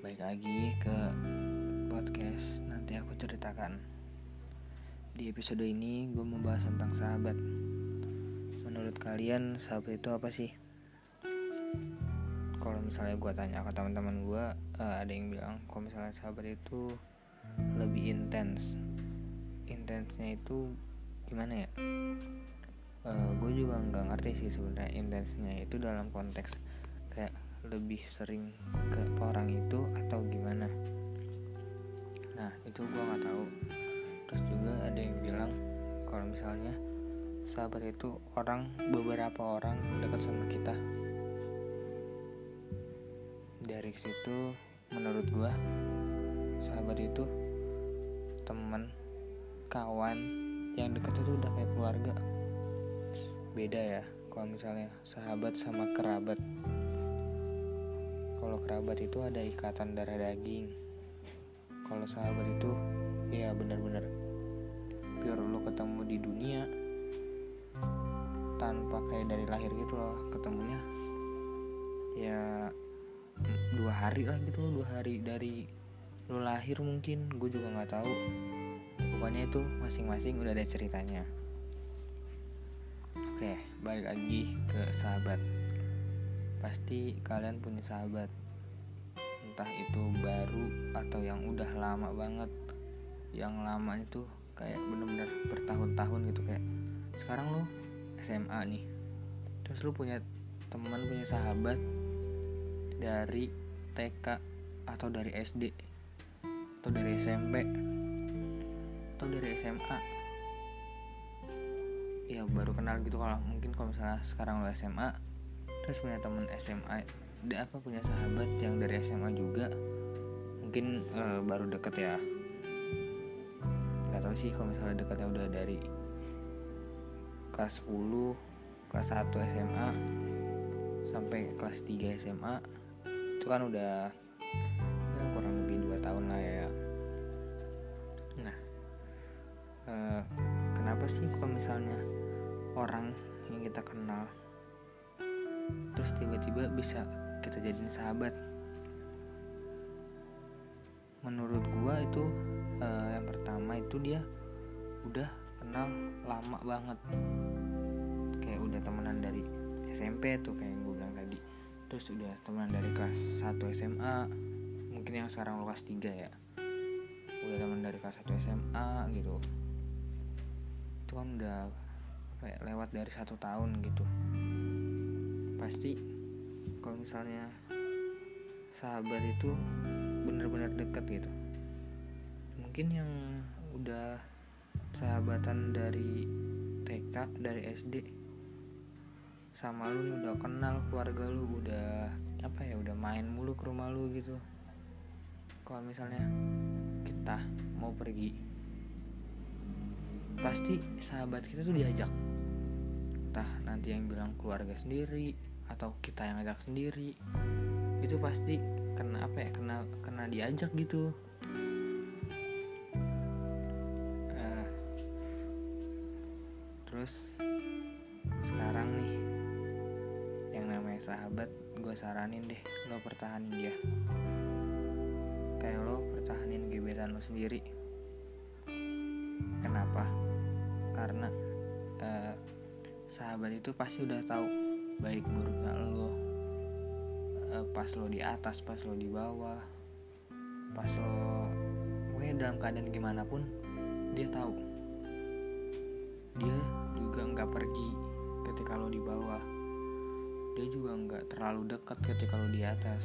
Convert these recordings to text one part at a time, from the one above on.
balik lagi ke podcast nanti aku ceritakan Di episode ini gue membahas tentang sahabat Menurut kalian sahabat itu apa sih? Kalau misalnya gue tanya ke teman-teman gue uh, Ada yang bilang kalau misalnya sahabat itu lebih intens Intensnya itu gimana ya? Uh, gue juga nggak ngerti sih sebenarnya intensnya itu dalam konteks kayak lebih sering ke orang itu atau gimana? Nah itu gue nggak tahu. Terus juga ada yang bilang kalau misalnya sahabat itu orang beberapa orang dekat sama kita. Dari situ menurut gue sahabat itu teman kawan yang dekat itu udah kayak keluarga. Beda ya kalau misalnya sahabat sama kerabat kalau kerabat itu ada ikatan darah daging. Kalau sahabat itu ya benar-benar. Pure lu ketemu di dunia tanpa kayak dari lahir gitu loh ketemunya. Ya dua hari lah gitu loh dua hari dari lu lahir mungkin gue juga nggak tahu. Pokoknya itu masing-masing udah ada ceritanya. Oke balik lagi ke sahabat pasti kalian punya sahabat. Entah itu baru atau yang udah lama banget. Yang lama itu kayak bener-bener bertahun-tahun gitu kayak sekarang lu SMA nih. Terus lu punya teman punya sahabat dari TK atau dari SD atau dari SMP atau dari SMA ya baru kenal gitu kalau mungkin kalau misalnya sekarang lu SMA terus punya temen SMA dia apa punya sahabat yang dari SMA juga. Mungkin uh, baru deket ya. Nggak tahu sih kalau misalnya deketnya udah dari kelas 10 kelas 1 SMA sampai kelas 3 SMA itu kan udah ya kurang lebih dua tahun lah ya. Nah uh, kenapa sih kalau misalnya orang yang kita terus tiba-tiba bisa kita jadiin sahabat. Menurut gua itu uh, yang pertama itu dia udah kenal lama banget. Kayak udah temenan dari SMP tuh kayak yang gue bilang tadi. Terus udah temenan dari kelas 1 SMA mungkin yang sekarang kelas 3 ya. Udah temen dari kelas 1 SMA gitu. Itu kan udah apa ya, lewat dari satu tahun gitu pasti kalau misalnya sahabat itu benar-benar dekat gitu. Mungkin yang udah sahabatan dari TK dari SD sama lu udah kenal keluarga lu udah apa ya udah main mulu ke rumah lu gitu. Kalau misalnya kita mau pergi pasti sahabat kita tuh diajak. Entah nanti yang bilang keluarga sendiri atau kita yang ajak sendiri itu pasti kena apa ya kena kena diajak gitu. Uh, terus sekarang nih yang namanya sahabat gue saranin deh lo pertahanin dia. Kayak lo pertahanin gebetan lo sendiri. Kenapa? Karena uh, sahabat itu pasti udah tahu baik buruknya lo uh, pas lo di atas pas lo di bawah pas lo pokoknya dalam keadaan gimana pun dia tahu. Dia juga nggak pergi ketika lo di bawah. Dia juga nggak terlalu dekat ketika lo di atas.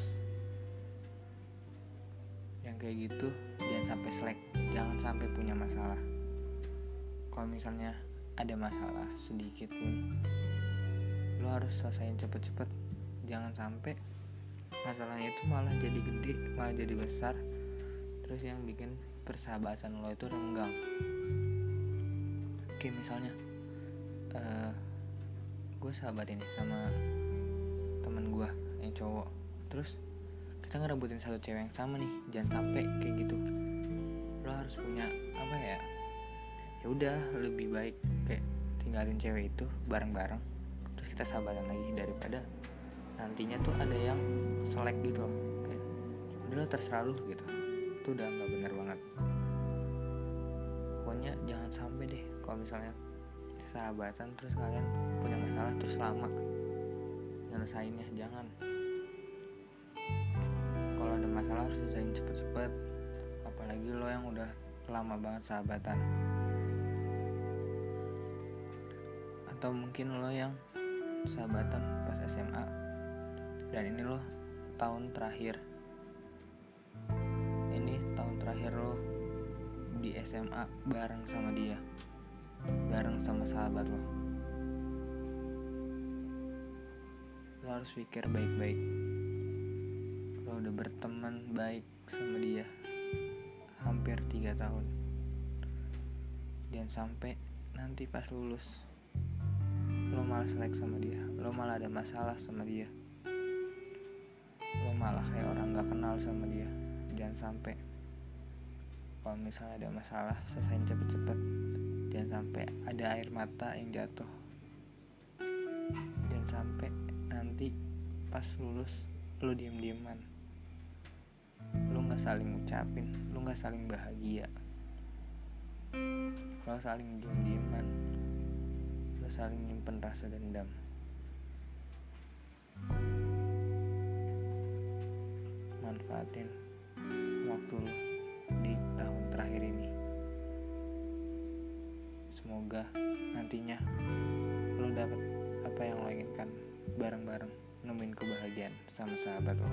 Yang kayak gitu jangan sampai selek jangan sampai punya masalah. Kalau misalnya ada masalah sedikit pun harus selesaiin cepet-cepet. Jangan sampai masalahnya itu malah jadi gede malah jadi besar. Terus yang bikin persahabatan lo itu renggang. Oke misalnya uh, gue sahabat ini sama teman gue yang cowok. Terus kita ngerebutin satu cewek yang sama nih jangan sampai kayak gitu. Lo harus punya apa ya ya udah lebih baik kayak tinggalin cewek itu bareng-bareng kita sahabatan lagi daripada nantinya tuh ada yang selek gitu kayak udah terserah lu gitu. Itu udah nggak bener banget. Pokoknya jangan sampai deh kalau misalnya sahabatan terus kalian punya masalah terus lama nyelesainnya jangan. Kalau ada masalah harus selesaiin cepet-cepet. Apalagi lo yang udah lama banget sahabatan. Atau mungkin lo yang sahabatan pas SMA dan ini lo tahun terakhir. Ini tahun terakhir lo di SMA bareng sama dia. Bareng sama sahabat lo lo harus pikir baik-baik. Lo udah berteman baik sama dia hampir tiga tahun. Dan sampai nanti pas lulus lo malah selek sama dia. Lo malah ada masalah sama dia. Lo malah kayak orang gak kenal sama dia. Jangan sampai kalau misalnya ada masalah selesaiin cepet-cepet. Jangan sampai ada air mata yang jatuh. Jangan sampai nanti pas lulus lo diem-dieman. Lo nggak saling ngucapin lo nggak saling bahagia. Lo saling diem-dieman saling nyimpen rasa dendam. Manfaatin waktu lo di tahun terakhir ini. Semoga nantinya lo dapat apa yang lo inginkan. Bareng-bareng nemuin kebahagiaan sama sahabat lo